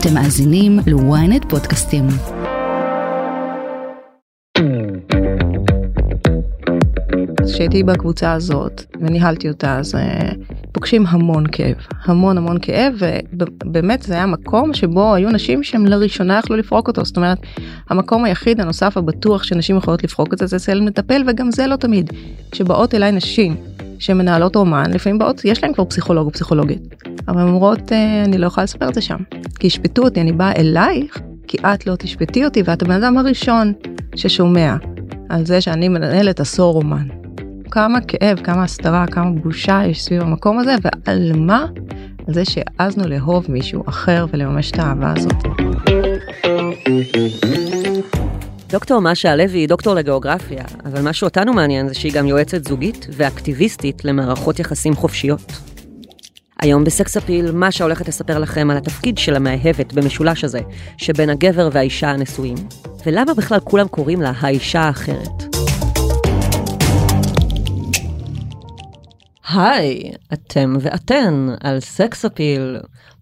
אתם מאזינים ל-ynet פודקאסטים. כשהייתי בקבוצה הזאת וניהלתי אותה אז אה, פוגשים המון כאב המון המון כאב ובאמת זה היה מקום שבו היו נשים שהם לראשונה יכלו לפרוק אותו זאת אומרת המקום היחיד הנוסף הבטוח שנשים יכולות לפרוק את זה זה אצל מטפל וגם זה לא תמיד כשבאות אליי נשים שמנהלות אומן לפעמים באות יש להם כבר פסיכולוג או פסיכולוגית אבל הן אומרות אה, אני לא יכולה לספר את זה שם כי ישפטו אותי אני באה אלייך כי את לא תשפטי אותי ואת הבן אדם הראשון ששומע על זה שאני מנהלת עשור אומן. כמה כאב, כמה הסתרה, כמה בושה יש סביב המקום הזה, ועל מה? על זה שהעזנו לאהוב מישהו אחר ולממש את האהבה הזאת. דוקטור משה הלוי היא דוקטור לגיאוגרפיה, אבל מה שאותנו מעניין זה שהיא גם יועצת זוגית ואקטיביסטית למערכות יחסים חופשיות. היום בסקס אפיל, משה הולכת לספר לכם על התפקיד של המאהבת במשולש הזה, שבין הגבר והאישה הנשואים, ולמה בכלל כולם קוראים לה האישה האחרת. היי, אתם ואתן על סקס אפיל,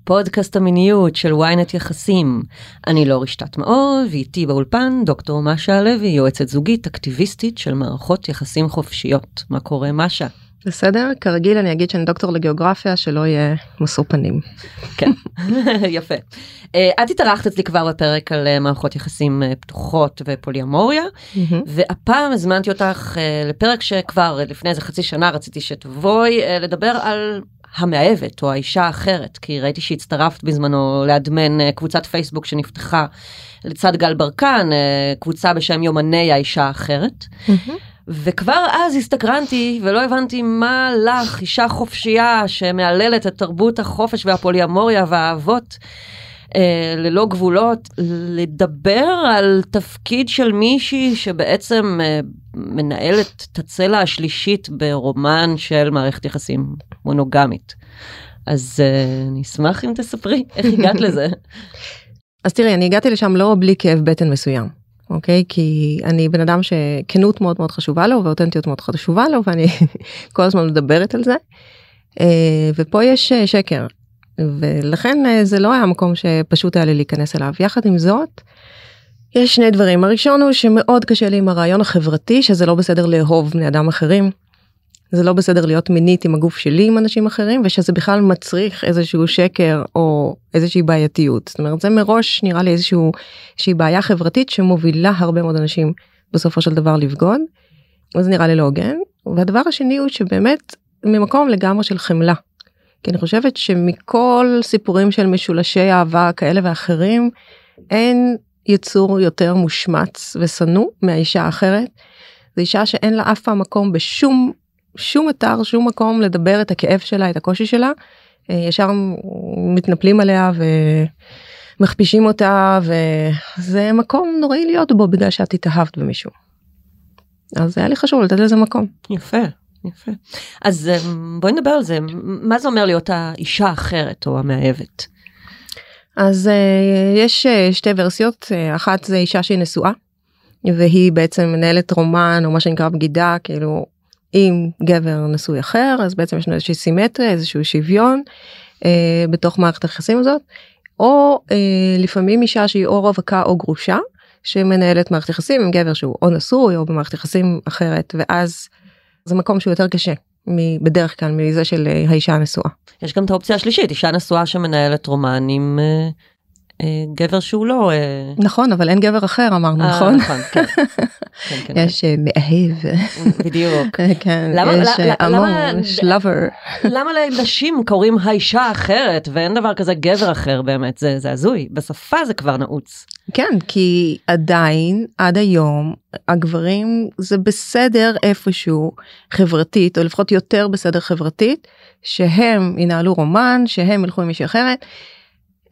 פודקאסט המיניות של ynet יחסים. אני לא רשתת מאור, ואיתי באולפן דוקטור משה הלוי, יועצת זוגית אקטיביסטית של מערכות יחסים חופשיות. מה קורה משה? בסדר? כרגיל אני אגיד שאני דוקטור לגיאוגרפיה שלא יהיה משוא פנים. כן, יפה. אה, את התארחת אצלי כבר בפרק על אה, מערכות יחסים אה, פתוחות ופוליומוריה, והפעם הזמנתי אותך לפרק שכבר לפני איזה חצי שנה רציתי שתבואי לדבר על המאהבת או האישה האחרת, כי ראיתי שהצטרפת בזמנו לאדמן קבוצת פייסבוק שנפתחה לצד גל ברקן, קבוצה בשם יומני האישה האחרת. וכבר אז הסתקרנתי ולא הבנתי מה לך, אישה חופשייה שמהללת את תרבות החופש והפוליומוריה והאהבות אה, ללא גבולות, לדבר על תפקיד של מישהי שבעצם אה, מנהלת את הצלע השלישית ברומן של מערכת יחסים מונוגמית. אז אה, אני אשמח אם תספרי איך הגעת לזה. אז תראי, אני הגעתי לשם לא בלי כאב בטן מסוים. אוקיי? כי אני בן אדם שכנות מאוד מאוד חשובה לו ואותנטיות מאוד חשובה לו ואני כל הזמן מדברת על זה. אה, ופה יש אה, שקר ולכן אה, זה לא היה מקום שפשוט היה לי להיכנס אליו. יחד עם זאת, יש שני דברים. הראשון הוא שמאוד קשה לי עם הרעיון החברתי שזה לא בסדר לאהוב בני אדם אחרים. זה לא בסדר להיות מינית עם הגוף שלי עם אנשים אחרים ושזה בכלל מצריך איזשהו שקר או איזושהי בעייתיות. זאת אומרת זה מראש נראה לי איזושהי בעיה חברתית שמובילה הרבה מאוד אנשים בסופו של דבר לבגוד. וזה נראה לי לא הוגן. והדבר השני הוא שבאמת ממקום לגמרי של חמלה. כי אני חושבת שמכל סיפורים של משולשי אהבה כאלה ואחרים אין יצור יותר מושמץ ושנוא מהאישה האחרת. זו אישה שאין לה אף פעם מקום בשום שום אתר שום מקום לדבר את הכאב שלה את הקושי שלה אה, ישר מתנפלים עליה ומכפישים אותה וזה מקום נוראי להיות בו בגלל שאת התאהבת במישהו. אז היה לי חשוב לתת לזה מקום. יפה. יפה. אז אה, בואי נדבר על זה מה זה אומר להיות האישה האחרת או המאהבת. אז uh, יש uh, שתי ורסיות אחת זה אישה שהיא נשואה והיא בעצם מנהלת רומן או מה שנקרא בגידה כאילו עם גבר נשוי אחר אז בעצם יש לנו איזושהי סימטריה איזשהו שוויון אה, בתוך מערכת היחסים הזאת או אה, לפעמים אישה שהיא או רווקה או גרושה שמנהלת מערכת יחסים עם גבר שהוא או נשוי או במערכת יחסים אחרת ואז זה מקום שהוא יותר קשה בדרך כלל מזה של אה, האישה הנשואה. יש גם את האופציה השלישית אישה נשואה שמנהלת רומן עם אה, גבר שהוא לא אה, נכון אבל אין גבר אחר אמרנו אה, נכון, נכון כן. כן, כן, יש מאהב בדיוק כן, יש אמור יש לבר למה לנשים קוראים האישה האחרת ואין דבר כזה גבר אחר באמת זה זה הזוי בשפה זה כבר נעוץ. כן כי עדיין עד היום הגברים זה בסדר איפשהו חברתית או לפחות יותר בסדר חברתית שהם ינהלו רומן שהם ילכו עם מישהי אחרת.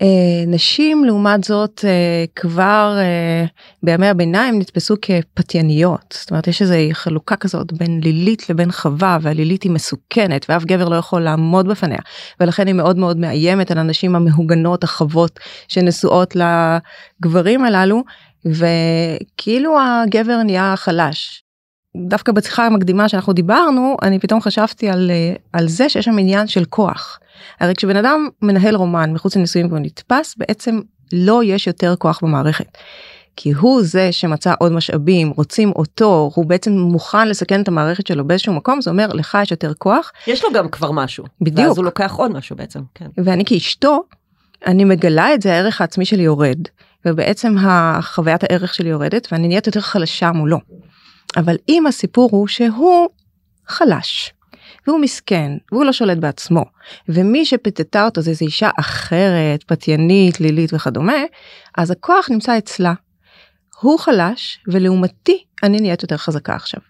אה, נשים לעומת זאת אה, כבר אה, בימי הביניים נתפסו כפתייניות. זאת אומרת יש איזו חלוקה כזאת בין לילית לבין חווה והלילית היא מסוכנת ואף גבר לא יכול לעמוד בפניה. ולכן היא מאוד מאוד מאיימת על הנשים המהוגנות החוות שנשואות לגברים הללו. וכאילו הגבר נהיה חלש. דווקא בשיחה המקדימה שאנחנו דיברנו אני פתאום חשבתי על, על זה שיש שם עניין של כוח. הרי כשבן אדם מנהל רומן מחוץ לנישואים והוא נתפס בעצם לו יש יותר כוח במערכת. כי הוא זה שמצא עוד משאבים, רוצים אותו, הוא בעצם מוכן לסכן את המערכת שלו באיזשהו מקום, זה אומר לך יש יותר כוח. יש לו גם כבר משהו. בדיוק. ואז הוא לוקח עוד משהו בעצם, כן. ואני כאשתו, אני מגלה את זה, הערך העצמי שלי יורד, ובעצם החוויית הערך שלי יורדת, ואני נהיית יותר חלשה מולו. אבל אם הסיפור הוא שהוא חלש, והוא מסכן, והוא לא שולט בעצמו, ומי שפתתה אותו זה איזו אישה אחרת, פתיינית, לילית וכדומה, אז הכוח נמצא אצלה. הוא חלש, ולעומתי אני נהיית יותר חזקה עכשיו,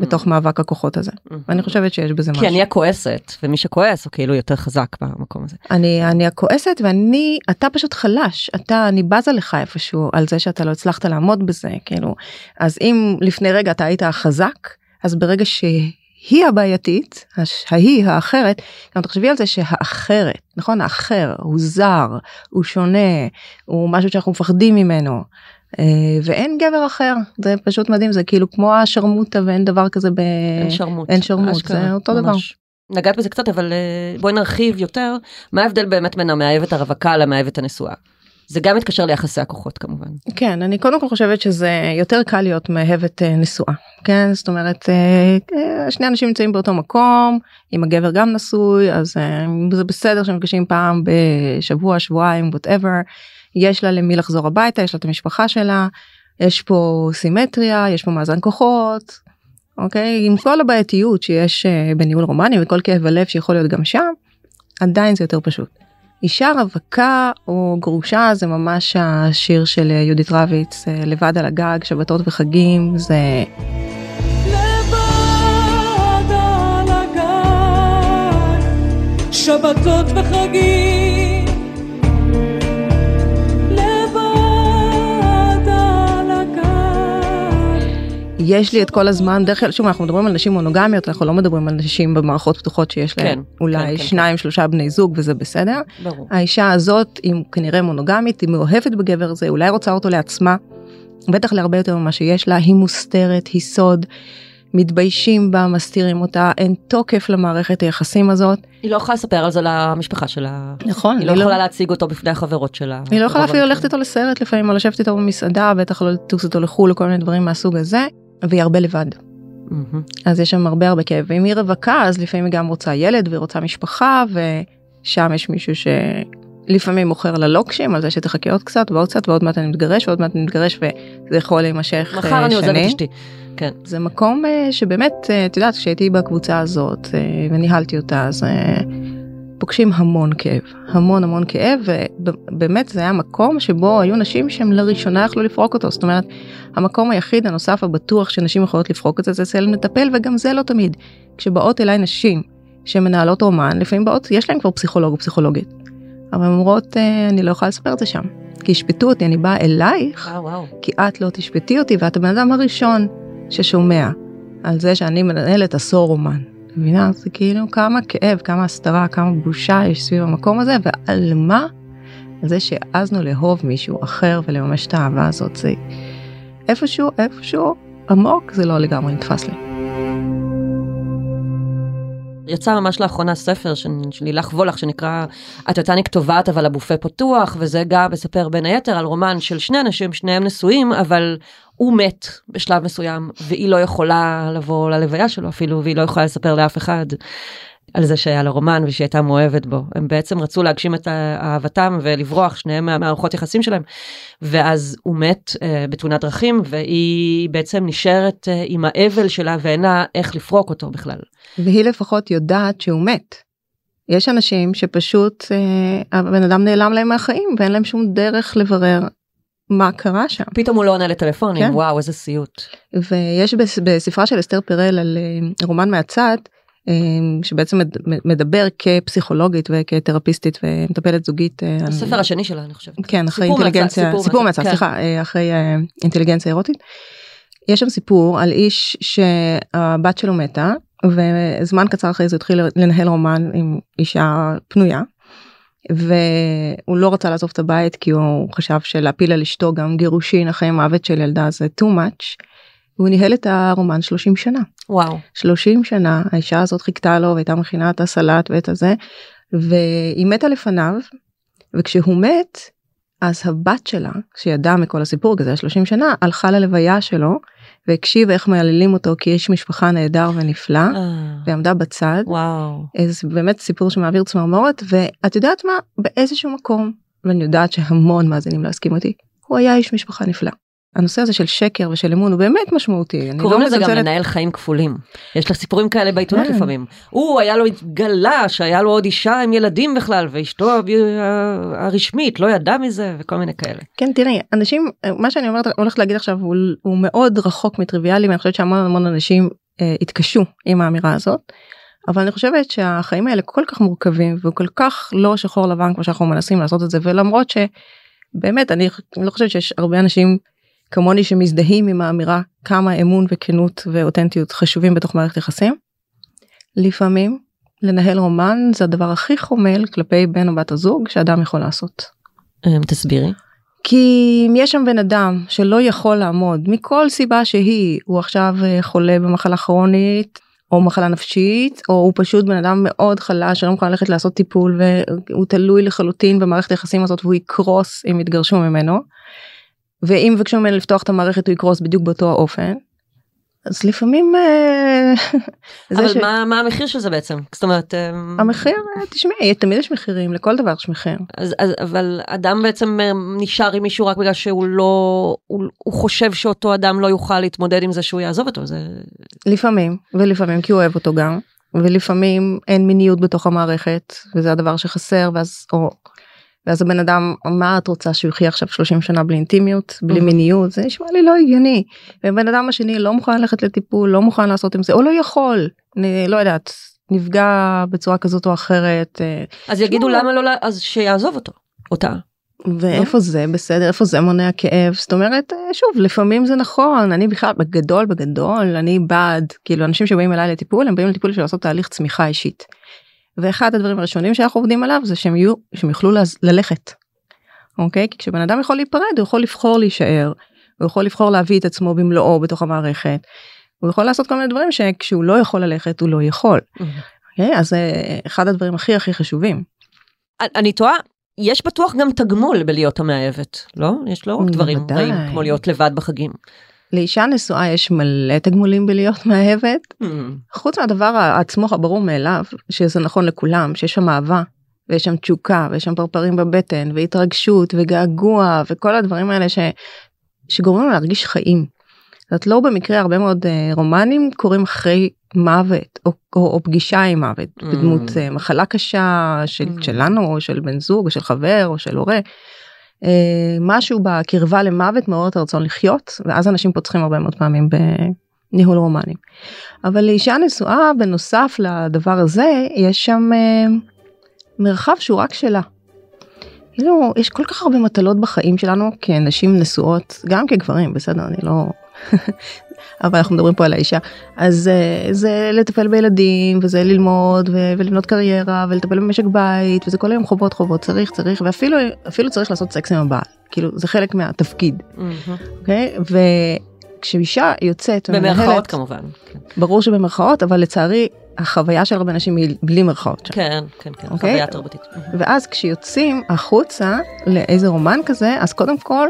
בתוך מאבק הכוחות הזה. ואני חושבת שיש בזה משהו. כי אני הכועסת, ומי שכועס הוא כאילו יותר חזק במקום הזה. אני אני הכועסת ואני אתה פשוט חלש אתה אני בזה לך איפשהו על זה שאתה לא הצלחת לעמוד בזה כאילו אז אם לפני רגע אתה היית החזק אז ברגע שהיא הבעייתית הש- ההיא האחרת גם תחשבי על זה שהאחרת נכון האחר הוא זר הוא שונה הוא משהו שאנחנו מפחדים ממנו. אה, ואין גבר אחר זה פשוט מדהים זה כאילו כמו השרמוטה ואין דבר כזה ב... אין שרמוט. אין שרמוט, אשכרה, זה אותו דבר. ממש. נגעת בזה קצת אבל אה, בואי נרחיב יותר מה ההבדל באמת בין המאהבת הרווקה למאהבת הנשואה. זה גם מתקשר ליחסי הכוחות כמובן. כן אני קודם כל חושבת שזה יותר קל להיות מאהבת אה, נשואה כן זאת אומרת שני אנשים נמצאים באותו מקום אם הגבר גם נשוי אז זה בסדר שנפגשים פעם בשבוע שבועיים whatever יש לה למי לחזור הביתה יש לה את המשפחה שלה יש פה סימטריה יש פה מאזן כוחות. אוקיי עם כל הבעייתיות שיש אה, בניהול רומני וכל כאב הלב שיכול להיות גם שם עדיין זה יותר פשוט. אישה רווקה או גרושה זה ממש השיר של אה, יהודית רביץ אה, לבד על הגג שבתות וחגים זה שבתות וחגים. יש לי את כל הזמן דרך כלל שוב אנחנו מדברים על נשים מונוגמיות אנחנו לא מדברים על נשים במערכות פתוחות שיש להם כן, אולי כן, כן, שניים שלושה בני זוג וזה בסדר. ברור. האישה הזאת היא כנראה מונוגמית היא מאוהבת בגבר הזה אולי רוצה אותו לעצמה. בטח להרבה יותר ממה שיש לה היא מוסתרת היא סוד. מתביישים בה מסתירים אותה אין תוקף למערכת היחסים הזאת. היא לא יכולה לספר על זה למשפחה שלה. נכון היא לא יכולה להציג אותו בפני החברות שלה. היא לא יכולה אפילו. ללכת איתו לסרט לפעמים או לשבת איתו במסעדה בטח לא לטוס איתו לחו"ל כל מיני דברים מהסוג הזה והיא הרבה לבד מהמם. אז יש שם הרבה הרבה כאב ואם היא רווקה אז לפעמים היא גם רוצה ילד והיא רוצה משפחה ושם יש מישהו שלפעמים מוכר לה לוקשים על זה שתחכה עוד קצת ועוד קצת ועוד מעט אני מתגרש ועוד מעט אני מתגרש וזה יכול להימשך מחר אה, אני עוזבת שנים. את אשתי. כן. זה מקום אה, שבאמת אה, את יודעת כשהייתי בקבוצה הזאת וניהלתי אותה אז אה, פוגשים המון כאב המון המון כאב ובאמת זה היה מקום שבו היו נשים שהם לראשונה יכלו לפרוק אותו זאת אומרת המקום היחיד הנוסף הבטוח שנשים יכולות לפרוק את זה זה אצל מטפל וגם זה לא תמיד כשבאות אליי נשים שמנהלות רומן לפעמים באות יש להן כבר פסיכולוג או פסיכולוגית אבל הן אומרות אה, אני לא יכולה לספר את זה שם כי ישפטו אותי אני באה אלייך וואו וואו. כי את לא תשפטי אותי ואת הבן אדם הראשון ששומע על זה שאני מנהלת עשור רומן. מבינה? זה כאילו כמה כאב, כמה הסתרה, כמה בושה יש סביב המקום הזה, ועל מה? על זה שהעזנו לאהוב מישהו אחר ולממש את האהבה הזאת. זה איפשהו, איפשהו עמוק, זה לא לגמרי נתפס לי. יצא ממש לאחרונה ספר של לילך וולך שנקרא הטטניק טובעת אבל הבופה פתוח וזה גם מספר בין היתר על רומן של שני אנשים שניהם נשואים אבל הוא מת בשלב מסוים והיא לא יכולה לבוא ללוויה שלו אפילו והיא לא יכולה לספר לאף אחד על זה שהיה לה רומן ושהיא הייתה מאוהבת בו הם בעצם רצו להגשים את אהבתם ולברוח שניהם מהמערכות יחסים שלהם ואז הוא מת אה, בתאונת דרכים והיא בעצם נשארת אה, עם האבל שלה ואין לה איך לפרוק אותו בכלל. והיא לפחות יודעת שהוא מת. יש אנשים שפשוט אה, הבן אדם נעלם להם מהחיים ואין להם שום דרך לברר מה קרה שם. פתאום הוא לא עונה לטלפונים, כן. וואו איזה סיוט. ויש בס- בספרה של אסתר פרל על אה, רומן מהצד שבעצם מד- מדבר כפסיכולוגית וכתרפיסטית ומטפלת זוגית. אה, הספר השני שלה אני חושבת. כן אחרי סיפור אינטליגנציה סיפור מהצד כן. סליחה אה, אחרי אה, אינטליגנציה אירוטית. יש שם סיפור על איש שהבת שלו מתה וזמן קצר אחרי זה התחיל לנהל רומן עם אישה פנויה. והוא לא רצה לעזוב את הבית כי הוא חשב שלהפיל על אשתו גם גירושין אחרי מוות של ילדה זה too much. והוא ניהל את הרומן 30 שנה. וואו. 30 שנה האישה הזאת חיכתה לו והייתה מכינה את הסלט ואת הזה והיא מתה לפניו וכשהוא מת אז הבת שלה, שידעה מכל הסיפור, כי זה היה 30 שנה, הלכה ללוויה שלו והקשיבה איך מהללים אותו כאיש משפחה נהדר ונפלא, אה, ועמדה בצד. וואו. איזה באמת סיפור שמעביר צמרמורת, ואת יודעת מה? באיזשהו מקום, ואני יודעת שהמון מאזינים לא יסכימו אותי, הוא היה איש משפחה נפלא. הנושא הזה של שקר ושל אמון הוא באמת משמעותי. קוראים לא לזה גם מזלזלת- לנהל חיים כפולים. יש לך סיפורים כאלה בעיתונות כן. לפעמים. הוא היה לו התגלה שהיה לו עוד אישה עם ילדים בכלל ואשתו הרשמית לא ידעה מזה וכל מיני כאלה. כן תראי אנשים מה שאני אומרת הולכת להגיד עכשיו הוא, הוא מאוד רחוק מטריוויאלי ואני חושבת שהמון המון אנשים אה, התקשו עם האמירה הזאת. אבל אני חושבת שהחיים האלה כל כך מורכבים וכל כך לא שחור לבן כמו שאנחנו מנסים לעשות את זה ולמרות שבאמת אני לא חושבת שיש הרבה אנשים כמוני שמזדהים עם האמירה כמה אמון וכנות ואותנטיות חשובים בתוך מערכת יחסים. לפעמים לנהל רומן זה הדבר הכי חומל כלפי בן או בת הזוג שאדם יכול לעשות. אה, תסבירי. כי אם יש שם בן אדם שלא יכול לעמוד מכל סיבה שהיא הוא עכשיו אה, חולה במחלה כרונית או מחלה נפשית או הוא פשוט בן אדם מאוד חלש שלא מוכן ללכת לעשות טיפול והוא תלוי לחלוטין במערכת היחסים הזאת והוא יקרוס אם יתגרשו ממנו. ואם יבקשו ממנו לפתוח את המערכת הוא יקרוס בדיוק באותו האופן. אז לפעמים אה, אבל ש- מה מה המחיר של זה בעצם? זאת אומרת, אה, המחיר אה, תשמעי תמיד יש מחירים לכל דבר יש מחיר. אז, אז, אבל אדם בעצם נשאר עם מישהו רק בגלל שהוא לא, הוא, הוא חושב שאותו אדם לא יוכל להתמודד עם זה שהוא יעזוב אותו, זה... לפעמים ולפעמים כי הוא אוהב אותו גם ולפעמים אין מיניות בתוך המערכת וזה הדבר שחסר ואז או ואז הבן אדם מה את רוצה שהוא יחיה עכשיו 30 שנה בלי אינטימיות בלי Mhm. מיניות זה נשמע לי לא הגיוני. והבן אדם השני לא מוכן ללכת לטיפול לא מוכן לעשות עם זה או לא יכול אני לא יודעת נפגע בצורה כזאת או אחרת אה, אז יגידו לא. למה לא, אז שיעזוב אותו, אותה. ואיפה זה בסדר איפה זה מונע כאב זאת אומרת אה, שוב לפעמים זה נכון אני בכלל בגדול בגדול אני בעד כאילו אנשים שבאים אליי לטיפול הם באים לטיפול בשביל לעשות תהליך צמיחה אישית. ואחד הדברים הראשונים שאנחנו עובדים עליו זה שהם יהיו שהם יוכלו ללכת. אוקיי כי כשבן אדם יכול להיפרד הוא יכול לבחור להישאר הוא יכול לבחור להביא את עצמו במלואו בתוך המערכת. הוא יכול לעשות כל מיני דברים שכשהוא לא יכול ללכת הוא לא יכול. אוקיי? אז זה אחד הדברים הכי הכי חשובים. אני- תוהה, יש בטוח גם תגמול בלהיות המאהבת, לא? יש לא רק דברים. רעים כמו להיות לבד בחגים. לאישה נשואה יש מלא תגמולים בלהיות מאהבת חוץ מהדבר עצמו הברור מאליו שזה נכון לכולם שיש שם אהבה ויש שם תשוקה ויש שם פרפרים בבטן והתרגשות וגעגוע וכל הדברים האלה ש... שגורמים לנו להרגיש חיים. זאת לא במקרה הרבה מאוד אה, רומנים קורים אחרי מוות או, או, או פגישה עם מוות Mm. בדמות אה, מחלה קשה של, Mm. שלנו או של בן זוג או של חבר או של הורה. אה, משהו בקרבה למוות מעורר את הרצון לחיות ואז אנשים פוצחים הרבה מאוד פעמים בניהול רומנים. אבל לאישה נשואה בנוסף לדבר הזה יש שם אה, מרחב שהוא רק שלה. כאילו יש כל כך הרבה מטלות בחיים שלנו כנשים נשואות גם כגברים בסדר אני לא אבל אנחנו מדברים פה על האישה אז אה, זה לטפל בילדים וזה ללמוד ו- ולבנות קריירה ולטפל במשק בית וזה כל היום חובות חובות צריך צריך ואפילו אפילו צריך לעשות סקס עם הבעל כאילו זה חלק מהתפקיד אוקיי וכשאישה יוצאת במרכאות כמובן. כן. ברור שבמרכאות אבל לצערי החוויה של הרבה נשים היא בלי מרכאות שם. כן, כן, כן, אוקיי. חוויה תרבותית. ואז כשיוצאים החוצה לאיזה רומן כזה אז קודם כל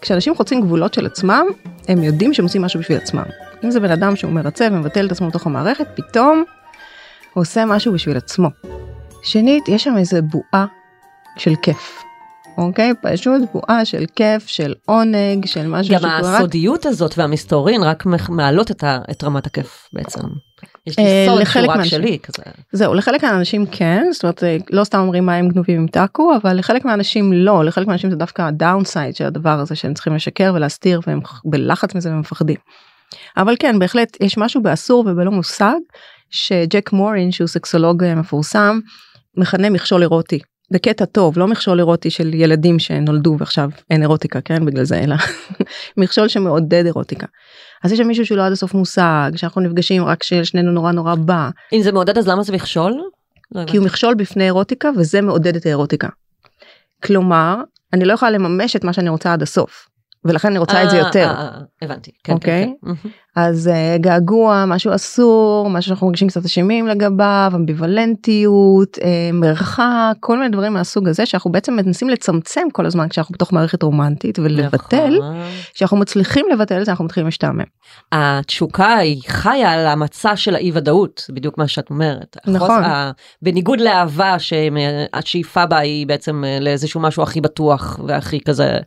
כשאנשים חוצים גבולות של עצמם הם יודעים שהם עושים משהו בשביל עצמם. אם זה בן אדם שהוא מרצה ומבטל את עצמו בתוך המערכת פתאום הוא עושה משהו בשביל עצמו. שנית יש שם איזה בועה של כיף. אוקיי פשוט בועה של כיף של עונג של משהו גם שקורה רק- הסודיות הזאת והמסתורין רק מעלות את ה- את רמת הכיף בעצם. יש לי אה, סוד שהוא רק. שלי כזה. זהו לחלק מהאנשים כן זאת אומרת אה, לא סתם אומרים מים גנובים עם טאקו אבל לחלק מהאנשים לא לחלק מהאנשים זה דווקא הדאונסייד של הדבר הזה שהם צריכים לשקר ולהסתיר והם בלחץ מזה ומפחדים. אבל כן בהחלט יש משהו באסור ובלא מושג שג'ק מורין שהוא סקסולוג אה, מפורסם מכנה מכשול אירוטי. בקטע טוב לא מכשול אירוטי של ילדים שנולדו ועכשיו אין אירוטיקה כן בגלל זה אלא מכשול שמעודד אירוטיקה. אז יש שם מישהו שהוא לא עד הסוף מושג שאנחנו נפגשים רק כששנינו נורא נורא בא אם זה מעודד אז למה זה מכשול? לא כי הוא. מכשול בפני אירוטיקה וזה מעודד את האירוטיקה. כלומר אני לא יכולה לממש את מה שאני רוצה עד הסוף ולכן אני רוצה את זה אה, יותר. אה, אה, הבנתי. כן, אוקיי? כן, כן. אז uh, געגוע, משהו אסור, משהו שאנחנו מרגישים קצת אשמים לגביו, אמביוולנטיות, uh, מרחק, כל מיני דברים מהסוג הזה שאנחנו בעצם מנסים לצמצם כל הזמן כשאנחנו בתוך מערכת רומנטית ולבטל, נכון. כשאנחנו מצליחים לבטל את זה אנחנו מתחילים להשתעמם. התשוקה היא חיה על המצע של האי ודאות בדיוק מה שאת אומרת. נכון. ה- בניגוד לאהבה שהשאיפה בה היא בעצם לאיזשהו משהו הכי בטוח והכי כזה.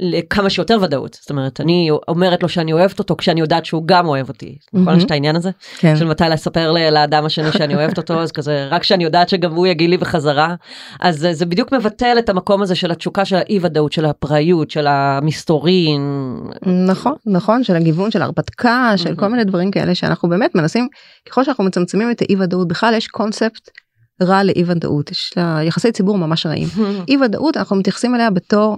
לכמה שיותר ודאות. זאת אומרת אני אומרת לו שאני אוהבת אותו כשאני יודעת שהוא גם אוהב אותי. נכון. יש את העניין הזה? כן. של מתי לספר לאדם השני שאני אוהבת אותו אז כזה רק שאני יודעת שגם הוא יגיד לי בחזרה. אז זה- בדיוק מבטל את המקום הזה של התשוקה של האי ודאות של הפראיות של המסתורין. נכון נכון של הגיוון של ההרפתקה של כל מיני דברים כאלה שאנחנו באמת מנסים ככל שאנחנו מצמצמים את האי ודאות בכלל יש קונספט רע לאי ודאות יש לה יחסי ציבור ממש רעים. אי ודאות אנחנו מתייחסים אליה בתור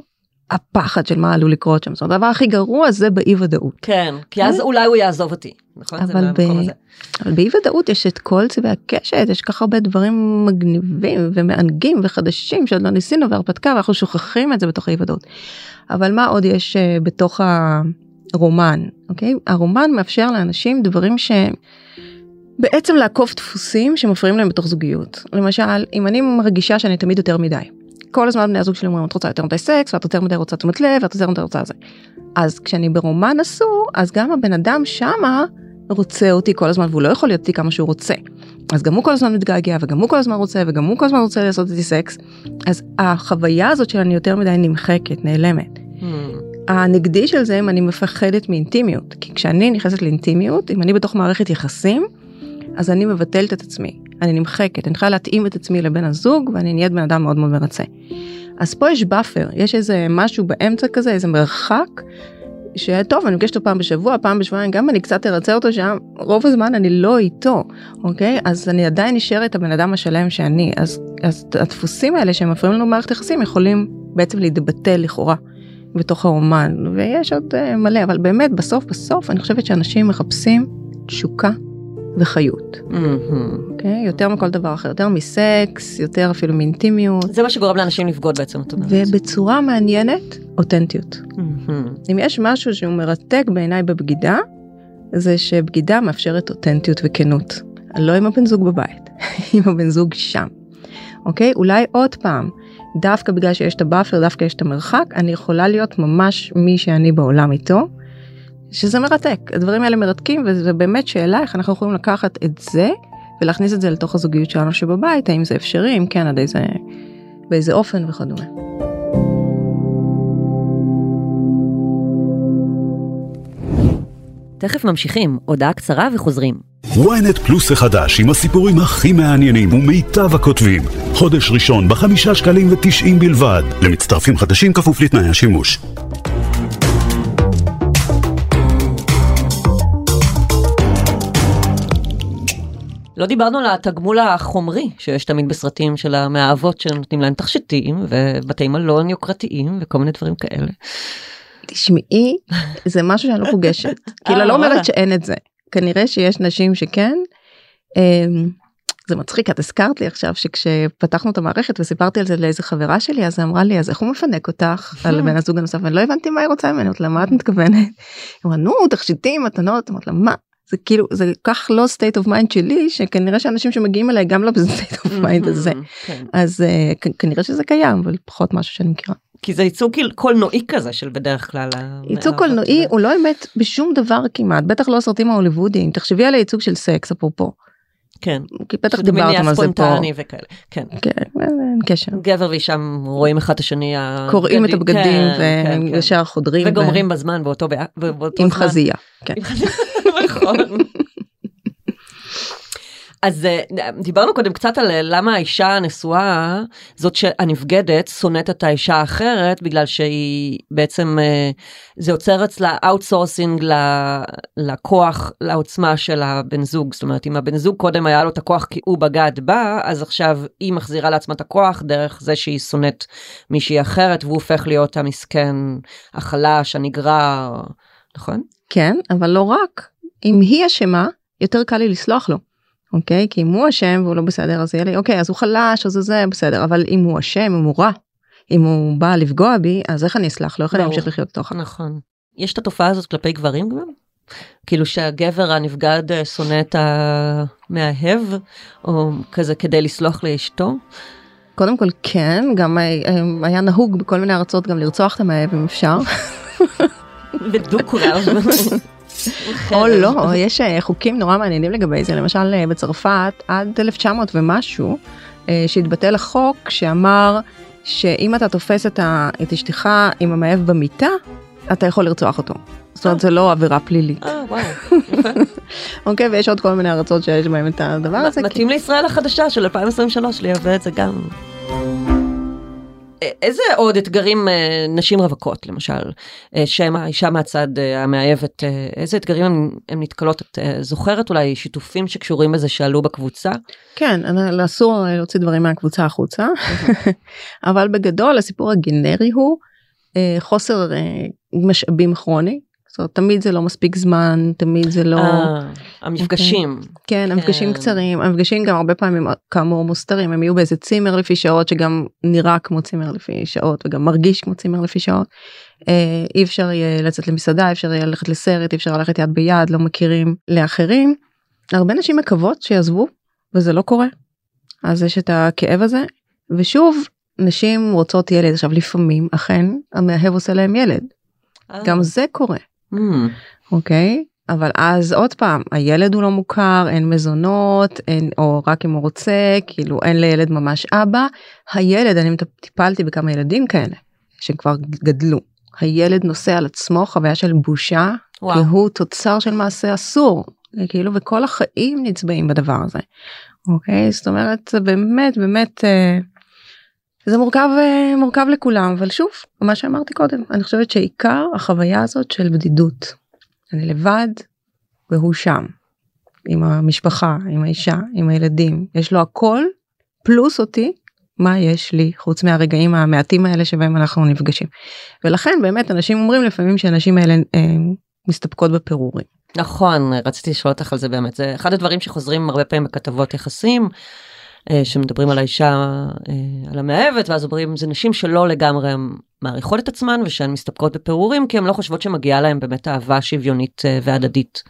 הפחד של מה עלול לקרות שם זאת אומרת, הדבר הכי גרוע זה באי ודאות. כן, כי אז אולי הוא יעזוב אותי, נכון? אבל מהמקום ב-. אבל באי ודאות יש את כל צבעי הקשת יש כל כך הרבה דברים מגניבים ומענגים וחדשים שעוד לא ניסינו והרפתקה ואנחנו שוכחים את זה בתוך האי ודאות. אבל מה עוד יש אה, בתוך הרומן אוקיי הרומן מאפשר לאנשים דברים ש... בעצם לעקוף דפוסים שמפריעים להם בתוך זוגיות למשל אם אני מרגישה שאני תמיד יותר מדי. כל הזמן בני הזוג שלי אומרים את רוצה יותר מדי סקס ואת יותר מדי רוצה תשומת לב ואת יותר מדי רוצה זה. אז כשאני ברומן אסור אז גם הבן אדם שמה רוצה אותי כל הזמן והוא לא יכול להיות איתי כמה שהוא רוצה. אז גם הוא כל הזמן מתגעגע וגם הוא כל הזמן רוצה וגם הוא כל הזמן רוצה לעשות איתי סקס. אז החוויה הזאת של אני יותר מדי נמחקת נעלמת. Hmm, הנגדי של זה אם אני מפחדת מאינטימיות כי כשאני נכנסת לאינטימיות אם אני בתוך מערכת יחסים אז אני מבטלת את עצמי אני נמחקת אני צריכה להתאים את עצמי לבן הזוג ואני נהיית בן אדם מאוד מאוד מרצה. אז פה יש buffer יש איזה משהו באמצע כזה איזה מרחק. שטוב אני נפגשת אותו פעם בשבוע פעם בשבועיים גם אני קצת ארצה אותו שם רוב הזמן אני לא איתו אוקיי אז אני עדיין נשארת הבן אדם השלם שאני אז אז הדפוסים האלה שהם מפריעים לנו במערכת יחסים יכולים בעצם להתבטל לכאורה בתוך האומן ויש עוד uh, מלא אבל באמת בסוף בסוף אני חושבת שאנשים מחפשים תשוקה וחיות מהמם. אוקיי יותר מכל דבר אחר יותר מסקס יותר אפילו מאינטימיות זה מה שגורם לאנשים לבגוד בעצם, את אומרת. ובצורה מעניינת אותנטיות. מהמם. אם יש משהו שהוא מרתק בעיניי בבגידה זה שבגידה מאפשרת אותנטיות וכנות. לא עם הבן זוג בבית, עם הבן זוג שם. אוקיי? אולי עוד פעם, דווקא בגלל שיש את ה buffer, דווקא יש את המרחק, אני יכולה להיות ממש מי שאני בעולם איתו, שזה מרתק. הדברים האלה מרתקים וזה באמת שאלה איך אנחנו יכולים לקחת את זה ולהכניס את זה לתוך הזוגיות שלנו שבבית, האם זה אפשרי, אם כן, עד איזה, באיזה אופן וכדומה. תכף ממשיכים, הודעה קצרה וחוזרים. ynet פלוס החדש עם הסיפורים הכי מעניינים ומיטב הכותבים. חודש ראשון בחמישה שקלים ותשעים בלבד. למצטרפים חדשים כפוף לתנאי השימוש. לא דיברנו על התגמול החומרי שיש תמיד בסרטים של המאהבות שנותנים להם תכשיטים ובתי מלון יוקרתיים וכל מיני דברים כאלה. תשמעי זה משהו שאני לא פוגשת כאילו אה, לא וואלה. אומרת שאין את זה כנראה שיש נשים שכן. אמ, זה מצחיק את הזכרת לי עכשיו שכשפתחנו את המערכת וסיפרתי על זה לאיזה חברה שלי אז היא אמרה לי אז איך הוא מפנק אותך על בן הזוג הנוסף ואני לא הבנתי מה היא רוצה ממני אמרתי לה מה את מתכוונת. היא אמרה נו תכשיטים מתנות אמרתי לה מה זה כאילו זה כך לא state of mind שלי שכנראה שאנשים שמגיעים אליי גם לא state of mind הזה כן. אז כ- כנראה שזה קיים אבל פחות משהו שאני מכירה. כי זה ייצוג כאילו קולנועי כזה של בדרך כלל. ייצוג קולנועי. הוא לא אמת בשום דבר כמעט בטח לא הסרטים ההוליוודיים תחשבי על הייצוג של סקס אפרופו כן. כי בטח דיברתם על זה פה. וכאלה. כן. כן, אין קשר. גבר ואישה רואים אחד את השני. קוראים את הבגדים, כן, כן, כן. וישר חודרים וגומרים בזמן באותו זמן. כן. עם חזייה. אז אה, דיברנו קודם קצת על אה, למה האישה הנשואה זאת שהנבגדת שונאת את האישה האחרת בגלל שהיא בעצם אה, זה יוצר אצלה outsourcing לכוח לעוצמה של הבן זוג זאת אומרת אם הבן זוג קודם היה לו את הכוח כי הוא בגד בה אז עכשיו היא מחזירה לעצמה את הכוח דרך זה שהיא שונאת מישהי אחרת והוא הופך להיות המסכן החלש הנגרר נכון? כן, אבל לא רק. אם היא אשמה, יותר קל לי לסלוח לו. אוקיי? כי אם הוא אשם והוא לא בסדר אז יהיה לי אוקיי אז הוא חלש אז זה בסדר אבל אם הוא אשם אם הוא רע. אם הוא בא לפגוע בי אז איך אני אסלח לו איך אני. אמשיך לחיות כך. נכון. יש את התופעה הזאת כלפי גברים גם? כאילו שהגבר הנבגד אה, שונא את המאהב, או כזה כדי לסלוח לאשתו? קודם כל כן גם אה, אה, היה נהוג בכל מיני ארצות גם לרצוח את המאהב אם אפשר. בדו-קרב. או לא, יש אה, חוקים נורא מעניינים לגבי זה, למשל אה, בצרפת עד 1900 ומשהו, אה, שהתבטל החוק שאמר שאם אתה תופס את, אשתך עם המאהב במיטה, אתה יכול לרצוח אותו. זאת אומרת זה לא עבירה פלילית, אה, וואו. אוקיי? ויש עוד כל מיני ארצות שיש בהם את הדבר הזה. מתאים לישראל החדשה של 2023 לייבא את זה גם. איזה עוד אתגרים אה, נשים רווקות למשל, אה, שהן האישה מהצד אה, המאהבת, אה, איזה אתגרים הן הן נתקלות, את זוכרת אולי שיתופים שקשורים בזה שעלו בקבוצה? כן, אני- אסור להוציא דברים מהקבוצה החוצה, אבל בגדול הסיפור הגנרי הוא חוסר משאבים כרוני. זאת אומרת, תמיד זה לא מספיק זמן, תמיד זה לא... אה, המפגשים. כן, המפגשים כן. קצרים, המפגשים גם הרבה פעמים כאמור מוסתרים, הם יהיו באיזה צימר לפי שעות שגם נראה כמו צימר לפי שעות וגם מרגיש כמו צימר לפי שעות. אה, אי אפשר יהיה לצאת למסעדה, אי אפשר יהיה ללכת לסרט, אי אפשר ללכת יד ביד, לא מכירים לאחרים. הרבה נשים מקוות שיעזבו וזה לא קורה. אז יש את הכאב הזה, ושוב, נשים רוצות ילד, עכשיו לפעמים אכן המאהב עושה להם ילד, אה. גם זה קורה. Mm, אוקיי? אבל אז עוד פעם, הילד הוא לא מוכר, אין מזונות, אין, או רק אם הוא רוצה, כאילו אין לילד ממש אבא. הילד, אני טיפלתי בכמה ילדים כאלה, שכבר גדלו. הילד נושא על עצמו חוויה של בושה, וואו. כי הוא תוצר של מעשה אסור, כאילו, וכל החיים נצבעים בדבר הזה. אוקיי? זאת אומרת, זה באמת, באמת, אה, זה מורכב, אה, מורכב לכולם, אבל שוב, מה שאמרתי קודם, אני חושבת שעיקר החוויה הזאת של בדידות. אני לבד והוא שם עם המשפחה עם האישה עם הילדים יש לו הכל פלוס אותי מה יש לי חוץ מהרגעים המעטים האלה שבהם אנחנו נפגשים. ולכן באמת אנשים אומרים לפעמים שהנשים האלה אה, מסתפקות בפירורים. נכון, רציתי לשאול אותך על זה באמת, זה אחד הדברים שחוזרים הרבה פעמים בכתבות יחסים, שמדברים על האישה, אה, על המאהבת, ואז אומרים זה נשים שלא לגמרי מעריכות את עצמן ושהן מסתפקות בפירורים, כי הן לא חושבות שמגיעה להן באמת אהבה שוויונית אה, והדדית.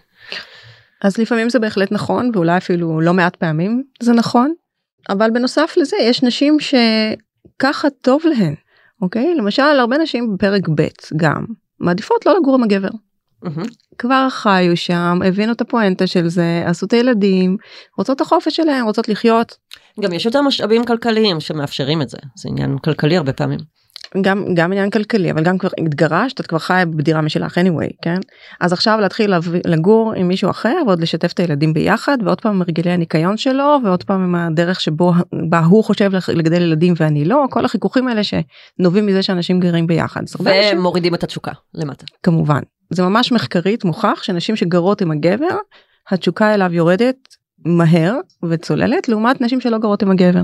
אז לפעמים זה בהחלט נכון ואולי אפילו לא מעט פעמים זה נכון אבל בנוסף לזה יש נשים שככה טוב להן אוקיי למשל הרבה נשים בפרק ב' גם מעדיפות לא לגור עם הגבר. כבר חיו שם הבינו את הפואנטה של זה עשו את הילדים רוצות את החופש שלהם רוצות לחיות גם יש יותר משאבים כלכליים שמאפשרים את זה, זה עניין כלכלי הרבה פעמים. גם גם עניין כלכלי אבל גם כבר התגרשת את כבר חיה בדירה משלך anyway כן אז עכשיו להתחיל לגור עם מישהו אחר ועוד לשתף את הילדים ביחד ועוד פעם עם הרגלי הניקיון שלו ועוד פעם עם הדרך שבו בה הוא חושב לגדל ילדים ואני לא כל החיכוכים האלה שנובעים מזה שאנשים גרים ביחד. ומורידים את התשוקה למטה. כמובן זה ממש מחקרית מוכח שנשים שגרות עם הגבר התשוקה אליו יורדת מהר וצוללת לעומת נשים שלא גרות עם הגבר.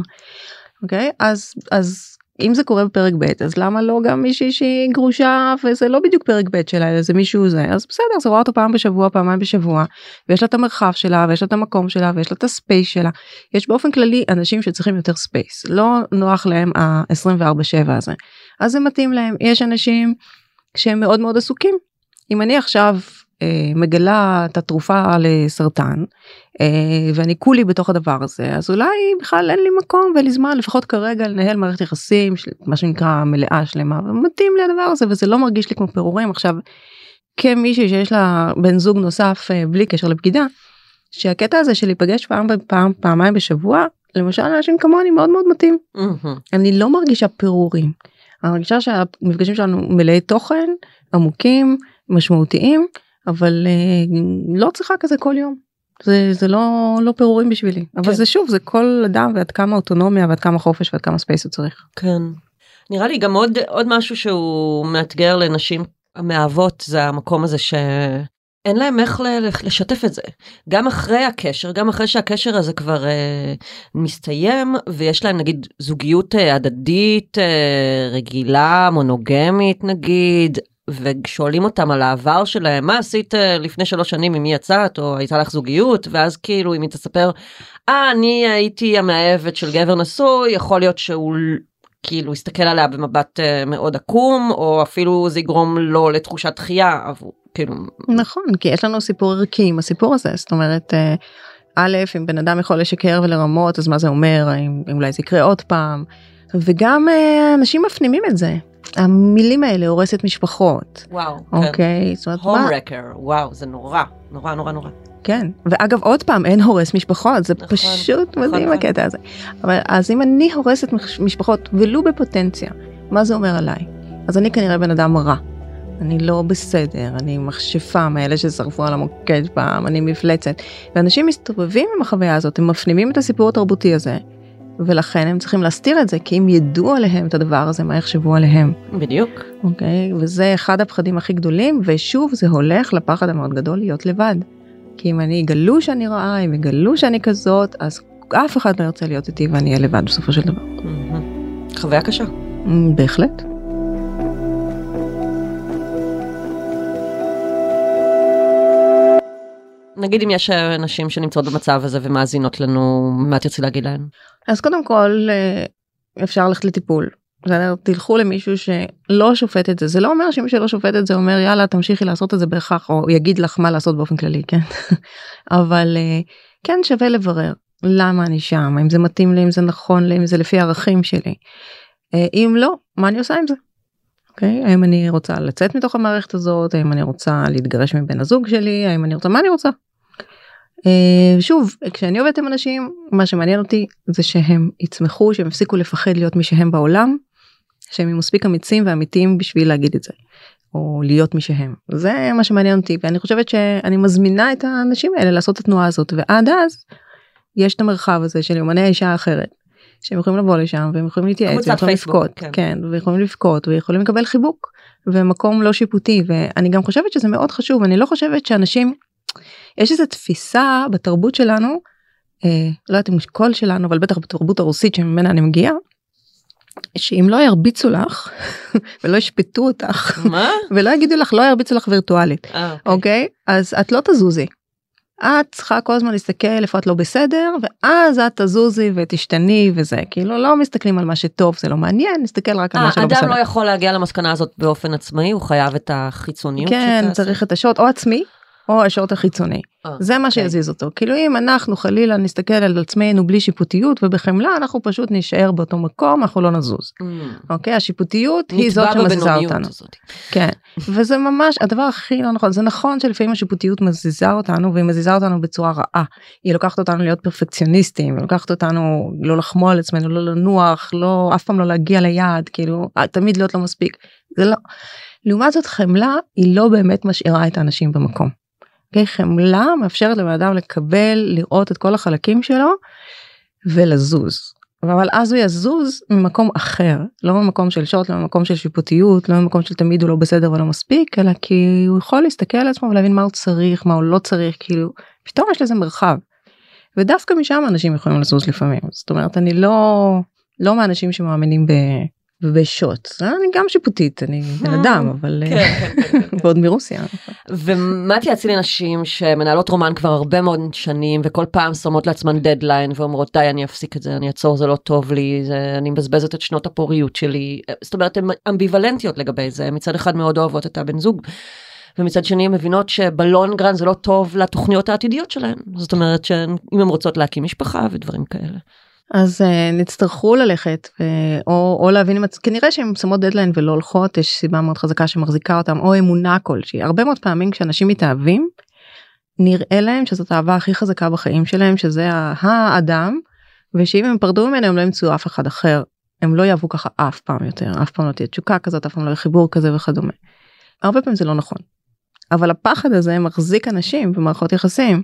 אוקיי? אז אז אם זה קורה בפרק ב' אז למה לא גם מישהי שהיא גרושה וזה לא בדיוק פרק ב' שלה אלא זה מישהו זה? אז בסדר אז רואה אותו פעם בשבוע פעמיים בשבוע ויש לה את המרחב שלה ויש לה את המקום שלה ויש לה את ה space שלה. יש באופן כללי אנשים שצריכים יותר space לא נוח להם ה-24/7 הזה. אז זה מתאים להם. יש אנשים שהם מאוד מאוד עסוקים. אם אני עכשיו מגלה את התרופה לסרטן אה, ואני כולי בתוך הדבר הזה אז אולי בכלל אין לי מקום ואין לי זמן לפחות כרגע לנהל מערכת יחסים של מה שנקרא מלאה שלמה ומתאים לי הדבר הזה וזה לא מרגיש לי כמו פירורים עכשיו כמישהי שיש לה בן זוג נוסף אה, בלי קשר לבגידה שהקטע הזה של להיפגש פעם פעם פעמיים בשבוע למשל אנשים כמוני מאוד מאוד מתאים מהמם. אני לא מרגישה פירורים. אני מרגישה שהמפגשים שלנו מלאי תוכן, עמוקים, משמעותיים, אבל אה, לא צריכה כזה כל יום. זה, זה לא, לא פירורים בשבילי. אבל כן. זה שוב, זה כל אדם ועד כמה אוטונומיה ועד כמה חופש ועד כמה space הוא צריך. כן. נראה לי גם עוד עוד משהו שהוא מאתגר לנשים המאהבות זה המקום הזה שאין להם איך לשתף את זה. גם אחרי הקשר, גם אחרי שהקשר הזה כבר אה, מסתיים ויש להם נגיד זוגיות אה, הדדית אה, רגילה, מונוגמית נגיד. ושואלים אותם על העבר שלהם מה עשית אה, לפני שלוש שנים עם מי יצאת או הייתה לך זוגיות? ואז כאילו אם היא תספר אה אני הייתי המאהבת של גבר נשוי יכול להיות שהוא כאילו יסתכל עליה במבט אה, מאוד עקום או אפילו זה יגרום לו לתחושת דחייה עבור כאילו נכון כי יש לנו סיפור ערכי עם הסיפור הזה זאת אומרת אה, א' אם בן אדם יכול לשקר ולרמות אז מה זה אומר? אם אולי זה יקרה עוד פעם וגם אה, אנשים מפנימים את זה. המילים האלה הורסת משפחות. וואו אוקיי זאת אומרת מה? הומרקר וואו זה נורא נורא נורא נורא. כן ואגב עוד פעם אין הורס משפחות זה נכון, פשוט נכון, מדהים נכון. הקטע הזה. אבל אז אם אני הורסת מש- משפחות ולו בפוטנציה מה זה אומר עליי? אז אני כנראה בן אדם רע. אני לא בסדר אני מכשפה מאלה ששרפו על המוקד פעם אני מפלצת. ואנשים מסתובבים עם החוויה הזאת הם מפנימים את הסיפור התרבותי הזה. ולכן הם צריכים להסתיר את זה כי אם ידעו עליהם את הדבר הזה מה יחשבו עליהם בדיוק אוקיי וזה אחד הפחדים הכי גדולים ושוב זה הולך לפחד המאוד גדול להיות לבד. כי אם אני יגלו שאני רעה אם יגלו שאני כזאת אז אף אחד לא ירצה להיות איתי ואני אהיה לבד בסופו של דבר. מהמם. חוויה קשה בהחלט. נגיד אם יש אה, נשים שנמצאות במצב הזה ומאזינות לנו מה תרצי להגיד להן. אז קודם כל אה, אפשר ללכת לטיפול. תלכו למישהו שלא שופט את זה זה לא אומר שמי שלא שופט את זה אומר יאללה תמשיכי לעשות את זה בהכרח או יגיד לך מה לעשות באופן כללי כן אבל אה, כן שווה לברר למה אני שם אם זה מתאים לי אם זה נכון לי אם זה לפי הערכים שלי. אם לא מה אני עושה עם זה. אוקיי האם אני רוצה לצאת מתוך המערכת הזאת האם אני רוצה להתגרש מבן הזוג שלי האם אני רוצה מה אני רוצה. אה, שוב כשאני עובדת עם אנשים מה שמעניין אותי זה שהם יצמחו שהם יפסיקו לפחד להיות מי שהם בעולם. שהם יהיו מספיק אמיצים ואמיתיים בשביל להגיד את זה. או להיות מי שהם זה מה שמעניין אותי ואני חושבת שאני מזמינה את האנשים האלה לעשות את התנועה הזאת ועד אז יש את המרחב הזה של יומני האישה האחרת. שהם יכולים לבוא לשם והם יכולים להתייעץ קבוצת והם יכולים פייסבוק, לבכות כן. כן ויכולים לבכות ויכולים לקבל חיבוק ומקום לא שיפוטי ואני גם חושבת שזה מאוד חשוב אני לא חושבת שאנשים יש איזו תפיסה בתרבות שלנו אה, לא יודעת אם כל שלנו אבל בטח בתרבות הרוסית שממנה אני מגיעה. שאם לא ירביצו לך ולא ישפטו אותך מה? ולא יגידו לך לא ירביצו לך וירטואלית אה, אוקיי אז את לא תזוזי. את צריכה כל הזמן להסתכל איפה את לא בסדר ואז את תזוזי ותשתני וזה כאילו לא מסתכלים על מה שטוב זה לא מעניין נסתכל רק על מה אה, שלא אדם בסדר. לא יכול להגיע למסקנה הזאת באופן עצמאי הוא חייב את החיצוניות כן שתעשה. צריך את השוט או עצמי או השוט החיצוני. אה, זה מה אוקיי. שיזיז אותו. כאילו אם אנחנו חלילה נסתכל על עצמנו בלי שיפוטיות ובחמלה אנחנו פשוט נישאר באותו מקום אנחנו לא נזוז. אמ, אוקיי? השיפוטיות היא זאת שמזיזה אותנו. הזאת. כן. וזה ממש הדבר הכי לא נכון זה נכון שלפעמים השיפוטיות מזיזה אותנו והיא מזיזה אותנו בצורה רעה. היא לוקחת אותנו להיות פרפקציוניסטים היא לוקחת אותנו לא לחמוא על עצמנו לא לנוח לא אף פעם לא להגיע ליעד כאילו אה, תמיד להיות לא מספיק. זה לא. לעומת זאת חמלה היא לא באמת משאירה את האנשים במקום. חמלה מאפשרת לבן אדם לקבל לראות את כל החלקים שלו ולזוז. אבל אז הוא יזוז ממקום אחר לא ממקום של שוט לא ממקום של שיפוטיות לא ממקום של תמיד הוא לא בסדר ולא מספיק אלא כי הוא יכול להסתכל על עצמו ולהבין מה הוא צריך מה הוא לא צריך כאילו פתאום יש לזה מרחב. ודווקא משם אנשים יכולים לזוז לפעמים זאת אומרת אני לא לא מהאנשים שמאמינים ב... בשוט אני גם שיפוטית אני בן אדם אבל כן, כן, כן, כן. ועוד מרוסיה ומה תייעצי לנשים שמנהלות רומן כבר הרבה מאוד שנים וכל פעם שמות לעצמן דדליין ואומרות די אני אפסיק את זה אני אעצור זה לא טוב לי זה אני מבזבזת את שנות הפוריות שלי זאת אומרת הן אמביוולנטיות לגבי זה מצד אחד מאוד אוהבות את הבן זוג. ומצד שני הן מבינות שבלונגרן זה לא טוב לתוכניות העתידיות שלהן זאת אומרת שאם הן רוצות להקים משפחה ודברים כאלה. אז uh, נצטרכו ללכת uh, או, או להבין אם כנראה שהן שמות דדליין ולא הולכות יש סיבה מאוד חזקה שמחזיקה אותם או אמונה כלשהי הרבה מאוד פעמים כשאנשים מתאהבים נראה להם שזאת האהבה הכי חזקה בחיים שלהם שזה האדם ושאם הם פרדו ממנו הם לא ימצאו אף אחד אחר הם לא יאהבו ככה אף פעם יותר אף פעם לא תהיה תשוקה כזאת אף פעם לא יהיה חיבור כזה וכדומה. הרבה פעמים זה לא נכון. אבל הפחד הזה מחזיק אנשים במערכות יחסים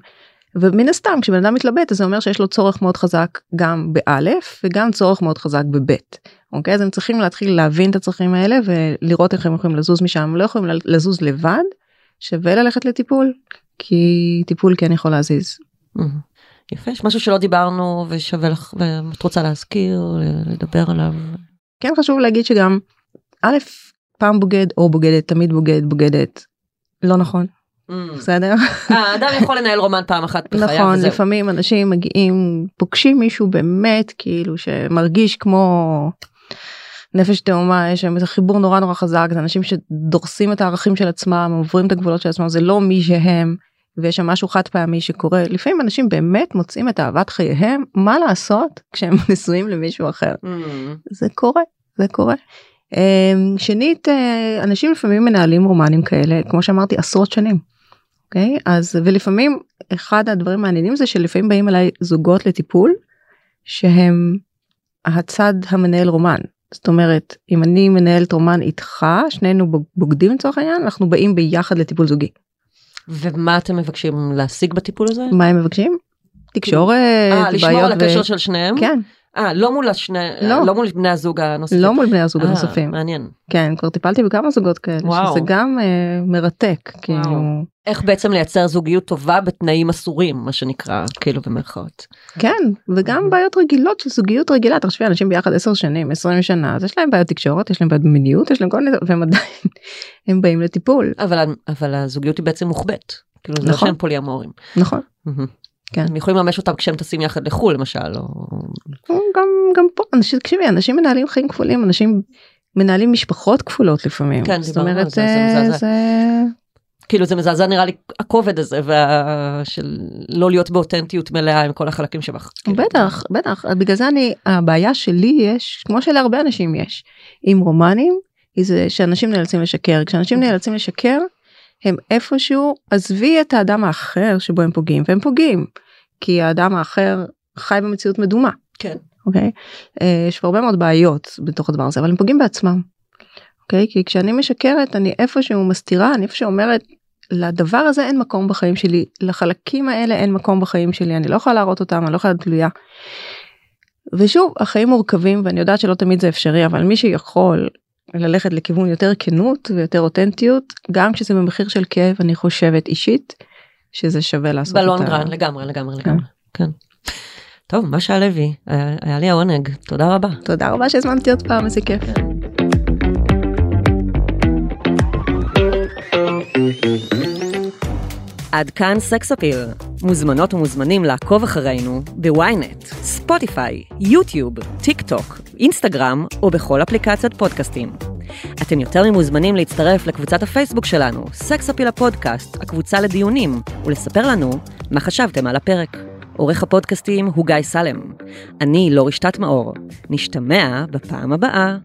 ומן הסתם כשבן אדם מתלבט אז זה אומר שיש לו צורך מאוד חזק גם באלף וגם צורך מאוד חזק בבית. אוקיי אז הם צריכים להתחיל להבין את הצרכים האלה ולראות איך הם יכולים לזוז משם הם לא יכולים לזוז לבד שווה ללכת לטיפול כי טיפול כן יכול להזיז. יפה יש משהו שלא דיברנו ושווה לך ואת רוצה להזכיר לדבר עליו. כן חשוב להגיד שגם א' פעם בוגד או בוגדת תמיד בוגד בוגדת לא נכון בסדר אה, האדם יכול לנהל רומן פעם אחת בחייו נכון. לפעמים אנשים מגיעים פוגשים מישהו באמת כאילו שמרגיש כמו נפש תאומה יש שם איזה חיבור נורא נורא חזק זה אנשים שדורסים את הערכים של עצמם עוברים את הגבולות של עצמם זה לא מי שהם ויש שם משהו חד פעמי שקורה לפעמים אנשים באמת מוצאים את אהבת חייהם מה לעשות כשהם נשואים למישהו אחר Mm. זה קורה זה קורה. אמ, שנית אה, אנשים לפעמים מנהלים רומנים כאלה כמו שאמרתי עשרות שנים. אוקיי אז ולפעמים אחד הדברים המעניינים זה שלפעמים באים אליי זוגות לטיפול שהם הצד המנהל רומן זאת אומרת אם אני מנהלת רומן איתך שנינו בוג- בוגדים לצורך העניין אנחנו באים ביחד לטיפול זוגי ומה אתם מבקשים להשיג בטיפול הזה? מה הם מבקשים? תקשורת אה, לשמור על ו- הקשר של שניהם? כן אה, לא מול השני, לא. לא מול בני הזוג הנוספים. לא מול בני הזוג אה, הנוספים מעניין. כן כבר טיפלתי בכמה זוגות כאלה וואו. שזה גם אה, מרתק כאילו איך בעצם לייצר זוגיות טובה בתנאים אסורים, מה שנקרא, כאילו במרכאות. כן וגם בעיות רגילות של זוגיות רגילה תחשבי אנשים ביחד 10 שנים 20 שנה אז יש להם בעיות תקשורת יש להם בעיות במיניות יש להם כל מיני והם עדיין הם באים לטיפול אבל, אבל הזוגיות היא בעצם מוחבאת. כאילו זה לא נכון. שהם פוליאמורים. נכון. כן. הם יכולים לממש אותם כשהם טסים יחד לחו"ל למשל, או... גם גם פה אנשים תקשיבי אנשים מנהלים חיים כפולים אנשים מנהלים משפחות כפולות לפעמים כן, זאת אומרת זה, זה אה, מזעזע. זה כאילו זה מזעזע נראה לי הכובד הזה, וה... של לא להיות באותנטיות מלאה עם כל החלקים שבך. כאילו. בטח בטח בגלל זה אני הבעיה שלי יש כמו שלהרבה אנשים יש עם רומנים היא זה שאנשים נאלצים לשקר כשאנשים נאלצים לשקר הם איפשהו עזבי את האדם האחר שבו הם פוגעים והם פוגעים כי האדם האחר חי במציאות מדומה כן. אוקיי אה, יש הרבה מאוד בעיות בתוך הדבר הזה אבל הם פוגעים בעצמם. אוקיי כי כשאני משקרת אני איפשהו מסתירה אני איפשהו אומרת לדבר הזה אין מקום בחיים שלי לחלקים האלה אין מקום בחיים שלי אני לא יכולה להראות אותם אני לא יכולה תלויה. ושוב החיים מורכבים ואני יודעת שלא תמיד זה אפשרי אבל מי שיכול ללכת לכיוון יותר כנות ויותר אותנטיות גם כשזה במחיר של כאב אני חושבת אישית שזה שווה לעשות את בלונגרן, ה- לגמרי, לגמרי, לגמרי. כן. טוב, משה לוי, היה היה לי העונג, תודה רבה. תודה רבה שהזמנתי עוד פעם איזה כיף. עד כאן סקס אפיל. מוזמנות ומוזמנים לעקוב אחרינו בוויינט, ספוטיפיי, יוטיוב, טיק טוק, אינסטגרם או בכל אפליקציית פודקאסטים. אתם יותר ממוזמנים להצטרף לקבוצת הפייסבוק שלנו, סקס אפיל הפודקאסט, הקבוצה לדיונים, ולספר לנו מה חשבתם על הפרק. עורך הפודקאסטים הוא גיא סלם. אני לא רשתת מאור. נשתמע בפעם הבאה.